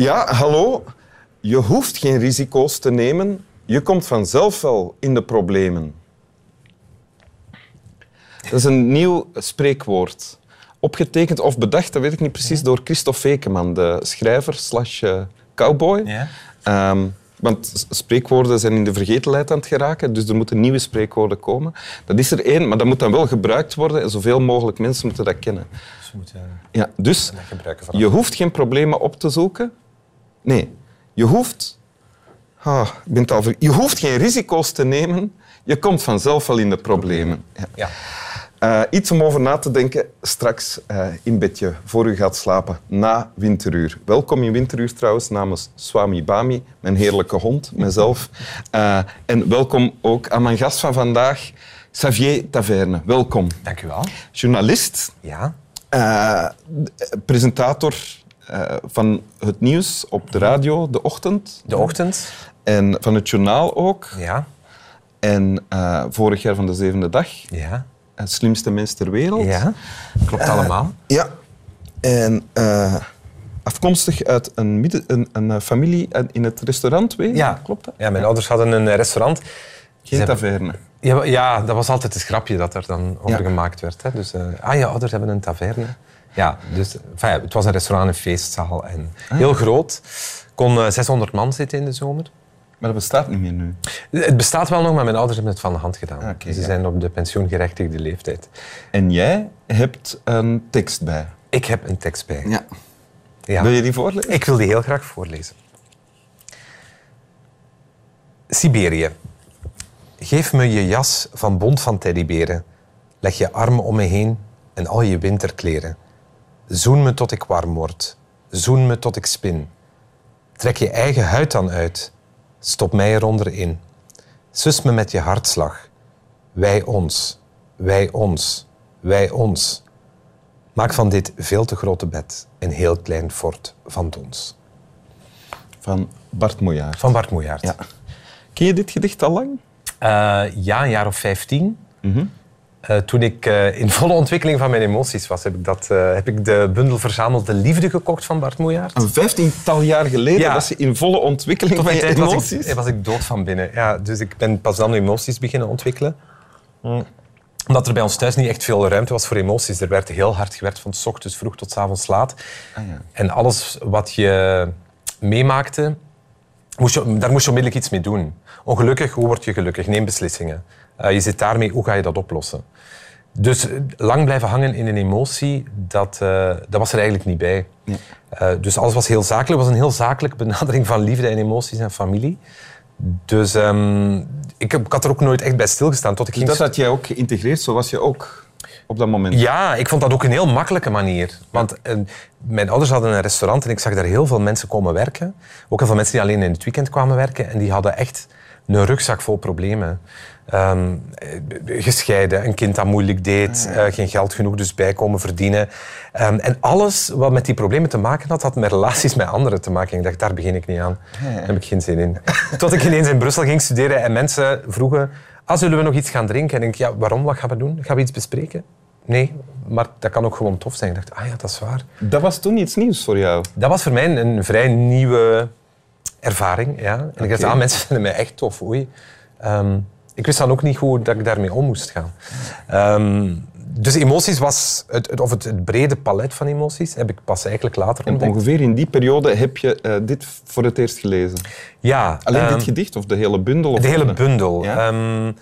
Ja, hallo. Je hoeft geen risico's te nemen. Je komt vanzelf wel in de problemen. Dat is een nieuw spreekwoord. Opgetekend of bedacht, dat weet ik niet precies, door Christophe Ekeman, de schrijver slash eh, cowboy. Ja. Ehm, want spreekwoorden zijn in de vergetelheid aan het geraken, dus er moeten nieuwe spreekwoorden komen. Dat is er één, maar dat moet dan wel gebruikt worden en zoveel mogelijk mensen moeten dat kennen. Dus moeten Ja, dus je hoeft geen problemen op te zoeken. Nee, je hoeft... Ah, ik ben het al ver- Je hoeft geen risico's te nemen. Je komt vanzelf wel in de problemen. Ja. Ja. Eh, iets om over na te denken straks eh, in bedje, voor u gaat slapen, na winteruur. Welkom in winteruur trouwens, namens Swami Bami, mijn heerlijke hond, mezelf. Eh, en welkom ook aan mijn gast van vandaag, Xavier Taverne. Welkom. Dank u wel. Journalist, Ja. presentator eh, van het nieuws op de radio, De Ochtend. De ochtend. En van het journaal ook. Ja. En eh, vorig jaar van de zevende dag. Ja. Het slimste mens ter wereld. Ja. Klopt allemaal. Ja. En eh, afkomstig uit een, midden, een, een eh, familie in het restaurant, weet je? Ja. Klopt dat? Ja, mijn ouders hadden een eh, restaurant. Geen taverne. Ja, ja, dat was altijd het grapje dat er dan over Ja. gemaakt werd. Hè. Dus, eh, ah, je ouders hebben een taverne. Ja, dus enfin, ja, het was een restaurant, een feestzaal. En heel groot. kon eh, 600 man zitten in de zomer. Maar dat bestaat niet meer nu. Het bestaat wel nog, maar mijn ouders hebben het van de hand gedaan. Ah, Ze ja. zijn op de pensioengerechtigde leeftijd. En jij hebt een tekst bij. Ik heb een tekst bij. Ja. Ja. Wil je die voorlezen? Ik wil die heel graag voorlezen. Siberië. Geef me je jas van bont van teddyberen. Leg je armen om me heen en al je winterkleren. Zoen me tot ik warm word. Zoen me tot ik spin. Trek je eigen huid dan uit. Stop mij eronder in. Sus me met je hartslag. Wij ons. Wij ons. Wij ons. Maak van dit veel te grote bed een heel klein fort van dons. Van Bart Moejaert. Van Bart Moejaert. Ja. Ken je dit gedicht al lang? Eh, ja, een jaar of vijftien. Eh, toen ik eh, in volle ontwikkeling van mijn emoties was, heb ik, dat, eh, heb ik de bundel Verzamelde Liefde gekocht van Bart Moejaert. Een vijftiental jaar geleden Ja. was je in volle ontwikkeling Tot van je tijd was emoties. ik, was ik dood van binnen. Ja, dus ik ben pas dan emoties beginnen ontwikkelen. Mm. Omdat er bij ons thuis niet echt veel ruimte was voor emoties. Er werd heel hard gewerkt van 's ochtends vroeg tot 's avonds laat. Ah, ja. En alles wat je meemaakte, moest je, daar moest je onmiddellijk iets mee doen. Ongelukkig, hoe word je gelukkig? Neem beslissingen. Eh, je zit daarmee, hoe ga je dat oplossen? Dus eh, lang blijven hangen in een emotie, dat, eh, dat was er eigenlijk niet bij. Dus alles was heel zakelijk. Het was een heel zakelijke benadering van liefde en emoties en familie. Dus ehm, ik, ik had er ook nooit echt bij stilgestaan. Tot ik Dus ging dat had jij ook geïntegreerd, zo was je ook op dat moment. ja, ik vond dat ook een heel makkelijke manier. Want mijn ouders hadden een restaurant en ik zag daar heel veel mensen komen werken. Ook heel veel mensen die alleen in het weekend kwamen werken. En die hadden echt een rugzak vol problemen. Ehm, eh, gescheiden, een kind dat moeilijk deed, eh, geen geld genoeg, dus bijkomen verdienen. Ehm, en alles wat met die problemen te maken had, had met relaties met anderen te maken. En ik dacht, daar begin ik niet aan. Daar heb ik geen zin in. Tot ik ineens in Brussel ging studeren en mensen vroegen... Ah, zullen we nog iets gaan drinken? En ik ja, waarom? Wat gaan we doen? Gaan we iets bespreken? Nee, maar dat kan ook gewoon tof zijn. Ik dacht, ah ja, dat is waar. Dat was toen iets nieuws voor jou. Dat was voor mij een vrij nieuwe ervaring. Ja. En ik dacht, ah, mensen vinden mij echt tof. Oei. Ehm, ik wist dan ook niet hoe dat ik daarmee om moest gaan. Ehm, dus emoties was, het, het- of het, het brede palet van emoties, heb ik pas eigenlijk later En ontdekt. ongeveer in die periode heb je eh, dit voor het eerst gelezen. Ja, Alleen ehm, dit gedicht of de hele bundel? Of De hele bundel. Ja? Ehm,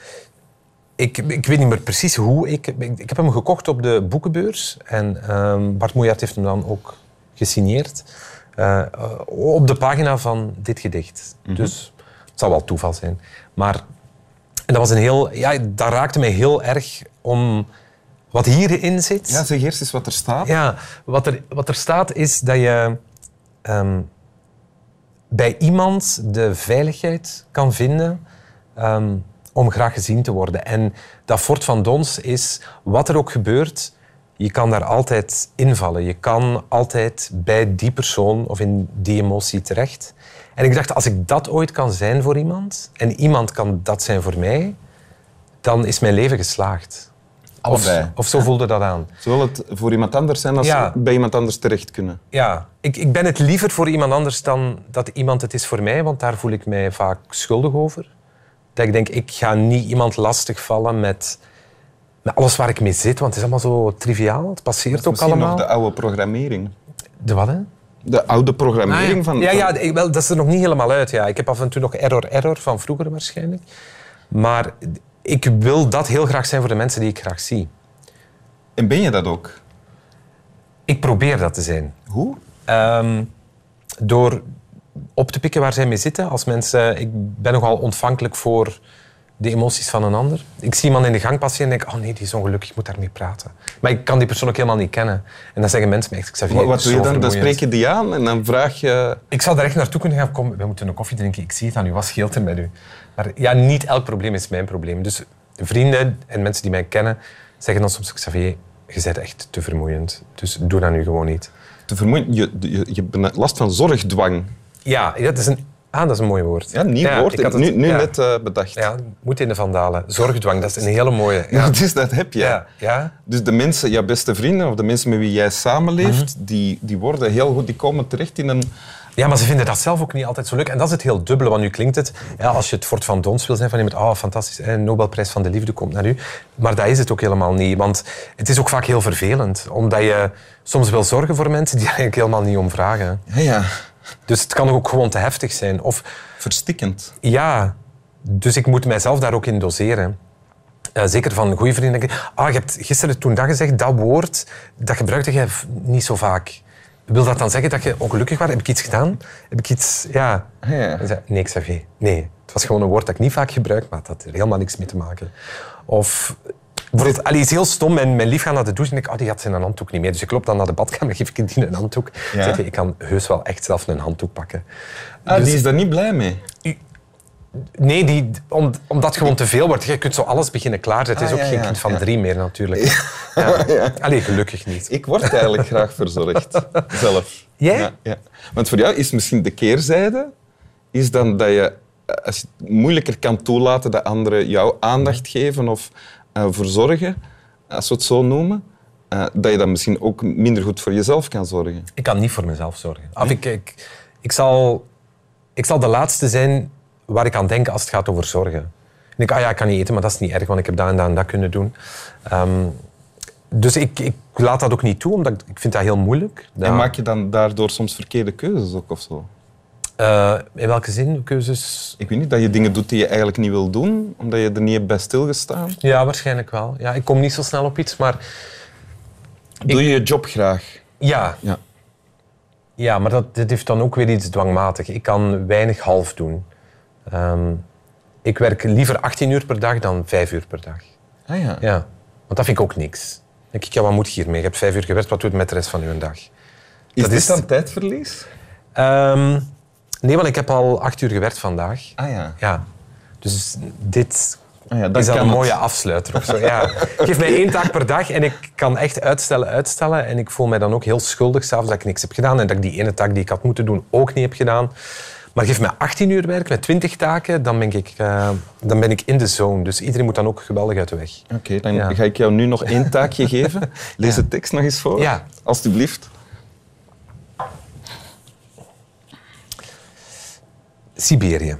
ik, ik weet niet meer precies hoe. Ik, ik, ik heb hem gekocht op de boekenbeurs. En ehm, Bart Moejaert heeft hem dan ook gesigneerd. Eh, op de pagina van dit gedicht. Mhm. Dus het zal wel toeval zijn. Maar en dat, was een heel, ja, dat raakte mij heel erg om wat hierin zit. Ja, zeg eerst eens wat er staat. Ja, wat er, wat er staat is dat je ehm, bij iemand de veiligheid kan vinden ehm, om graag gezien te worden. En dat Fort van Dons is, wat er ook gebeurt, je kan daar altijd invallen. Je kan altijd bij die persoon of in die emotie terecht. En ik dacht, als ik dat ooit kan zijn voor iemand, en iemand kan dat zijn voor mij, dan is mijn leven geslaagd. Allebei. of zo voelde dat aan. Zowel het voor iemand anders zijn als Ja. bij iemand anders terecht kunnen. Ja, ik, ik ben het liever voor iemand anders dan dat iemand het is voor mij, want daar voel ik mij vaak schuldig over. Dat ik denk, ik ga niet iemand lastigvallen met, met alles waar ik mee zit, want het is allemaal zo triviaal. Het passeert ook Misschien allemaal. nog de oude programmering. De wat, hè? De oude programmering van... Ah, ja, van- ja ik- wel, dat is er nog niet helemaal uit. Ja. Ik heb af en toe nog error, error van vroeger waarschijnlijk. Maar ik wil dat heel graag zijn voor de mensen die ik graag zie. En ben je dat ook? Ik probeer dat te zijn. Hoe? Ehm, door op te pikken waar zij mee zitten. Als mensen, ik ben nogal ontvankelijk voor de emoties van een ander. Ik zie iemand in de gang passeren en denk, oh nee, die is ongelukkig, ik moet daarmee praten. Maar ik kan die persoon ook helemaal niet kennen. En dan zeggen mensen me echt, Xavier, Wat, doe je dan? Dan vermoeiend. spreek je die aan en dan vraag je... Ik zou daar echt naartoe kunnen gaan. Kom, we moeten een koffie drinken. Ik zie het aan u. Wat scheelt er met u? Maar ja, niet elk probleem is mijn probleem. Dus vrienden en mensen die mij kennen zeggen dan soms... Xavier, je bent echt te vermoeiend. Dus doe dat nu gewoon niet. Te vermoeien. Je, je, je hebt last van zorgdwang. Ja, dat is een, ah, dat is een mooi woord. Ja, nieuw woord. ik had het- nu nu ja. net eh, bedacht. Ja, moet in de vandalen. Zorgdwang, dat is een hele mooie. Ja, dus dat heb je. Ja. Ja. Dus de mensen, jouw beste vrienden of de mensen met wie jij samenleeft, Mhm. die, die worden heel goed, die komen terecht in een... ja, maar ze vinden dat zelf ook niet altijd zo leuk. En dat is het heel dubbele, want nu klinkt het... Ja, als je het Fort van Dons wil zijn van iemand... Oh, fantastisch, een Nobelprijs van de Liefde komt naar u. Maar dat is het ook helemaal niet. Want het is ook vaak heel vervelend. Omdat je soms wil zorgen voor mensen die er eigenlijk helemaal niet om vragen. Ja, ja, Dus het kan ook gewoon te heftig zijn. Of verstikkend. Ja, dus ik moet mijzelf daar ook in doseren. Eh, zeker van goede vrienden. Ah, je hebt gisteren toen dat gezegd, dat woord, dat gebruikte je v- niet zo vaak. Wil dat dan zeggen dat je ongelukkig was? Heb ik iets gedaan? Heb ik iets... Ja. Ah, ja. Nee, Xavier. Nee. Het was gewoon een woord dat ik niet vaak gebruik, maar dat had er helemaal niks mee te maken. Of... Bijvoorbeeld, allee, is heel stom. Mijn, mijn lief gaat naar de douche en ik, oh, die had zijn handdoek niet meer. Dus ik loop dan naar de badkamer, geef ik die een handdoek. Ja. Zeg je, ik kan heus wel echt zelf een handdoek pakken. Ah, Dus- die is daar niet blij mee. Nee, die, om, omdat het gewoon te veel wordt. Je kunt zo alles beginnen klaarzetten. Het is Ah, ook ja, geen kind van ja. drie meer, natuurlijk. Ja. Allee, gelukkig niet. Ik word eigenlijk graag verzorgd. Zelf. Ja. Want voor jou is misschien de keerzijde is dan dat je, eh, als je het moeilijker kan toelaten dat anderen jou aandacht geven of eh, verzorgen, als we het zo noemen, eh, dat je dan misschien ook minder goed voor jezelf kan zorgen. Ik kan niet voor mezelf zorgen. Of ik, ik, ik, zal, ik zal de laatste zijn waar ik aan denk als het gaat over zorgen. Ik denk, ah ja, ik kan niet eten, maar dat is niet erg, want ik heb dat en dat en dat kunnen doen. Ehm, dus ik, ik laat dat ook niet toe, omdat ik, ik vind dat heel moeilijk. En maak je dan daardoor soms verkeerde keuzes ook of zo? Eh, in welke zin? Keuzes? Ik weet niet, dat je dingen doet die je eigenlijk niet wil doen, omdat je er niet hebt bij stilgestaan. Ja, waarschijnlijk wel. Ja, ik kom niet zo snel op iets, maar Doe je je job graag? ja, Ja. Ja, maar dat, dit heeft dan ook weer iets dwangmatig. Ik kan weinig half doen. Ehm, ik werk liever 18 uur per dag dan 5 uur per dag. Ah ja. Ja, want dat vind ik ook niks. Dan denk ik, ja, wat moet je hiermee? Je hebt 5 uur gewerkt, wat doe je met de rest van je dag? Is Dat dit is- dan tijdverlies? Ehm, nee, want ik heb al 8 uur gewerkt vandaag. Ah ja. Ja, dus dit Ah ja, is kan een het. mooie afsluiter of zo. Ja. Geef mij één taak per dag en ik kan echt uitstellen, uitstellen. En ik voel mij dan ook heel schuldig s'avonds dat ik niks heb gedaan en dat ik die ene taak die ik had moeten doen ook niet heb gedaan. Maar geef mij 18 uur werk met 20 taken, dan ben ik, eh, dan ben ik in de zone. Dus iedereen moet dan ook geweldig uit de weg. Oké, dan Ja. ga ik jou nu nog één taakje geven. Lees de tekst nog eens voor. Ja. Siberië.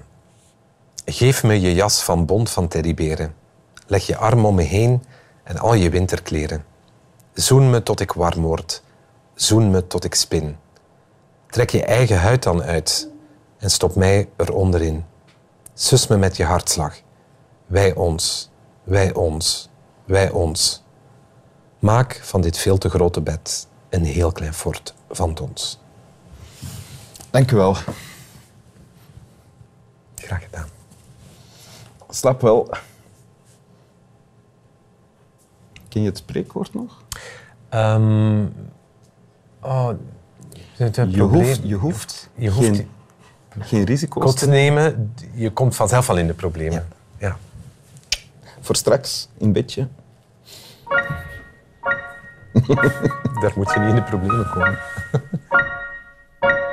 Geef me je jas van bont van teddyberen. Leg je arm om me heen en al je winterkleren. Zoen me tot ik warm word. Zoen me tot ik spin. Trek je eigen huid dan uit en stop mij eronder in. Sus me met je hartslag. Wij ons, wij ons, wij ons. Maak van dit veel te grote bed een heel klein fort van ons. Dank u wel. Graag gedaan. Slap wel. Ken je het spreekwoord nog? Ehm, oh, het, het Je hoeft, je hoeft, Je hoeft geen, geen risico's te nemen. Je komt vanzelf al in de problemen. Ja. Voor straks, in bedje. Daar moet je niet in de problemen komen.